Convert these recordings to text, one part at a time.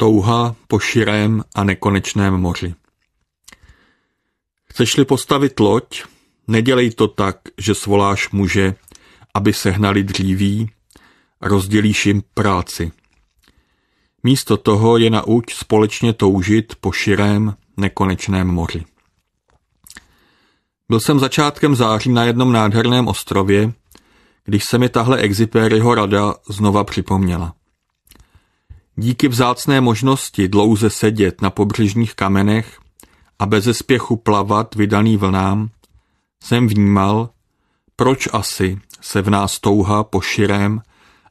Touha po širém a nekonečném moři. Chceš-li postavit loď, nedělej to tak, že svoláš muže, aby sehnali dříví, a rozdělíš jim práci. Místo toho je nauč společně toužit po širém, nekonečném moři. Byl jsem začátkem září na jednom nádherném ostrově, když se mi tahle Exipéryho rada znova připomněla. Díky vzácné možnosti dlouze sedět na pobřežních kamenech a bez spěchu plavat vydaný vlnám, jsem vnímal, proč asi se v nás touha po širém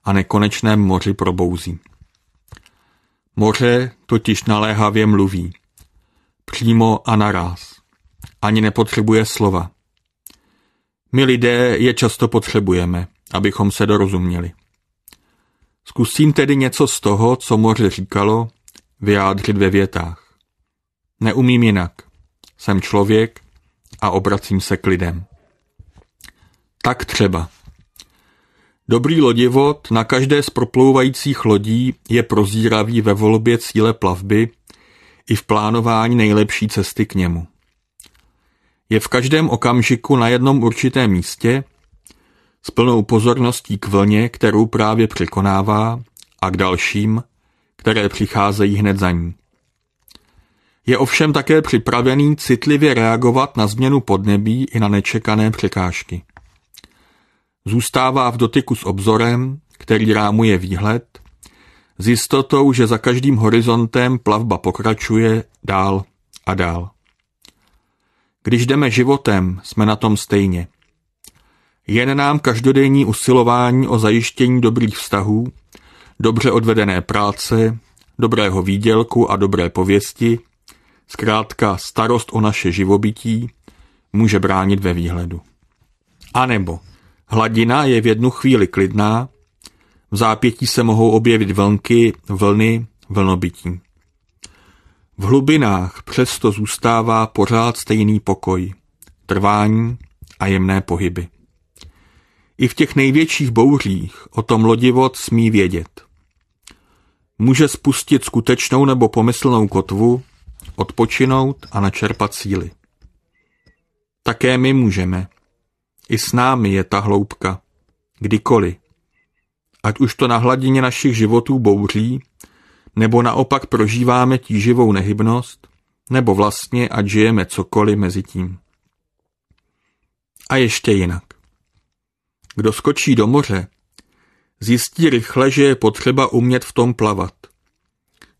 a nekonečném moři probouzí. Moře totiž naléhavě mluví. Přímo a naraz. Ani nepotřebuje slova. My lidé je často potřebujeme, abychom se dorozuměli. Zkusím tedy něco z toho, co moře říkalo, vyjádřit ve větách. Neumím jinak. Jsem člověk a obracím se k lidem. Tak třeba. Dobrý lodivod na každé z proplouvajících lodí je prozíravý ve volbě cíle plavby i v plánování nejlepší cesty k němu. Je v každém okamžiku na jednom určitém místě s plnou pozorností k vlně, kterou právě překonává, a k dalším, které přicházejí hned za ní. Je ovšem také připravený citlivě reagovat na změnu podnebí i na nečekané překážky. Zůstává v dotyku s obzorem, který rámuje výhled, s jistotou, že za každým horizontem plavba pokračuje dál a dál. Když jdeme životem, jsme na tom stejně. Jen nám každodenní usilování o zajištění dobrých vztahů, dobře odvedené práce, dobrého výdělku a dobré pověsti, zkrátka starost o naše živobytí, může bránit ve výhledu. A nebo hladina je v jednu chvíli klidná, v zápětí se mohou objevit vlnky, vlny, vlnobytí. V hlubinách přesto zůstává pořád stejný pokoj, trvání a jemné pohyby. I v těch největších bouřích o tom lodivod smí vědět. Může spustit skutečnou nebo pomyslnou kotvu, odpočinout a načerpat síly. Také my můžeme. I s námi je ta hloubka. Kdykoliv. Ať už to na hladině našich životů bouří, nebo naopak prožíváme tíživou nehybnost, nebo vlastně ať žijeme cokoliv mezi tím. A ještě jinak. Kdo skočí do moře, zjistí rychle, že je potřeba umět v tom plavat.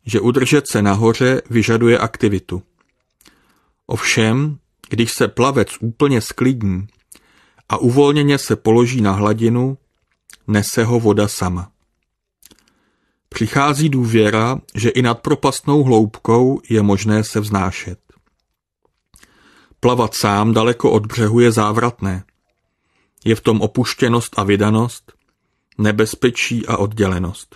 Že udržet se nahoře vyžaduje aktivitu. Ovšem, když se plavec úplně sklidní a uvolněně se položí na hladinu, nese ho voda sama. Přichází důvěra, že i nad propastnou hloubkou je možné se vznášet. Plavat sám daleko od břehu je závratné. Je v tom opuštěnost a vydanost, nebezpečí a oddělenost.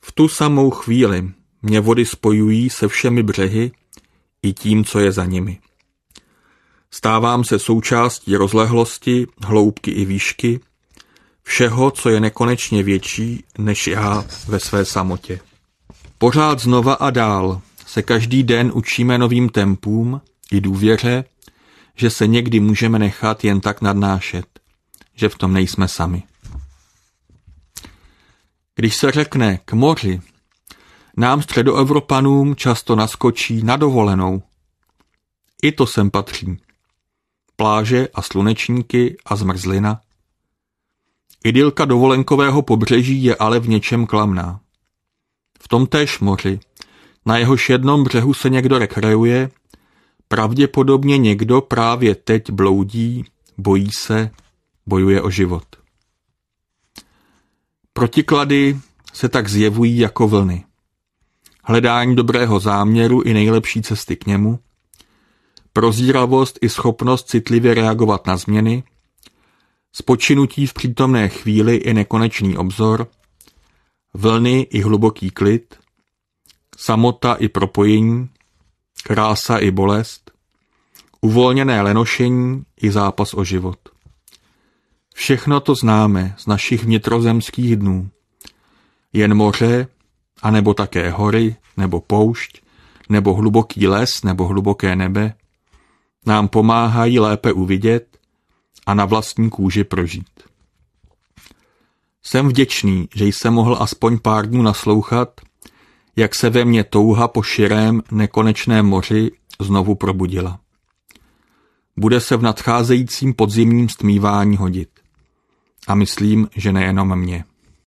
V tu samou chvíli mě vody spojují se všemi břehy i tím, co je za nimi. Stávám se součástí rozlehlosti, hloubky i výšky, všeho, co je nekonečně větší než já ve své samotě. Pořád znova a dál se každý den učíme novým tempům i důvěře, že se někdy můžeme nechat jen tak nadnášet, že v tom nejsme sami. Když se řekne k moři, nám středoevropanům často naskočí na dovolenou. I to sem patří. Pláže a slunečníky a zmrzlina – Idylka dovolenkového pobřeží je ale v něčem klamná. V tom též moři, na jehož jednom břehu se někdo rekreuje, pravděpodobně někdo právě teď bloudí, bojí se, bojuje o život. Protiklady se tak zjevují jako vlny. Hledání dobrého záměru i nejlepší cesty k němu, prozíravost i schopnost citlivě reagovat na změny, spočinutí v přítomné chvíli i nekonečný obzor, vlny i hluboký klid, samota i propojení, krása i bolest, uvolněné lenošení i zápas o život. Všechno to známe z našich vnitrozemských dnů. Jen moře anebo také hory, nebo poušť, nebo hluboký les, nebo hluboké nebe, nám pomáhají lépe uvidět a na vlastní kůži prožít. Jsem vděčný, že jsem mohl aspoň pár dnů naslouchat, jak se ve mně touha po širém, nekonečném moři znovu probudila. Bude se v nadcházejícím podzimním stmívání hodit. A myslím, že nejenom mě.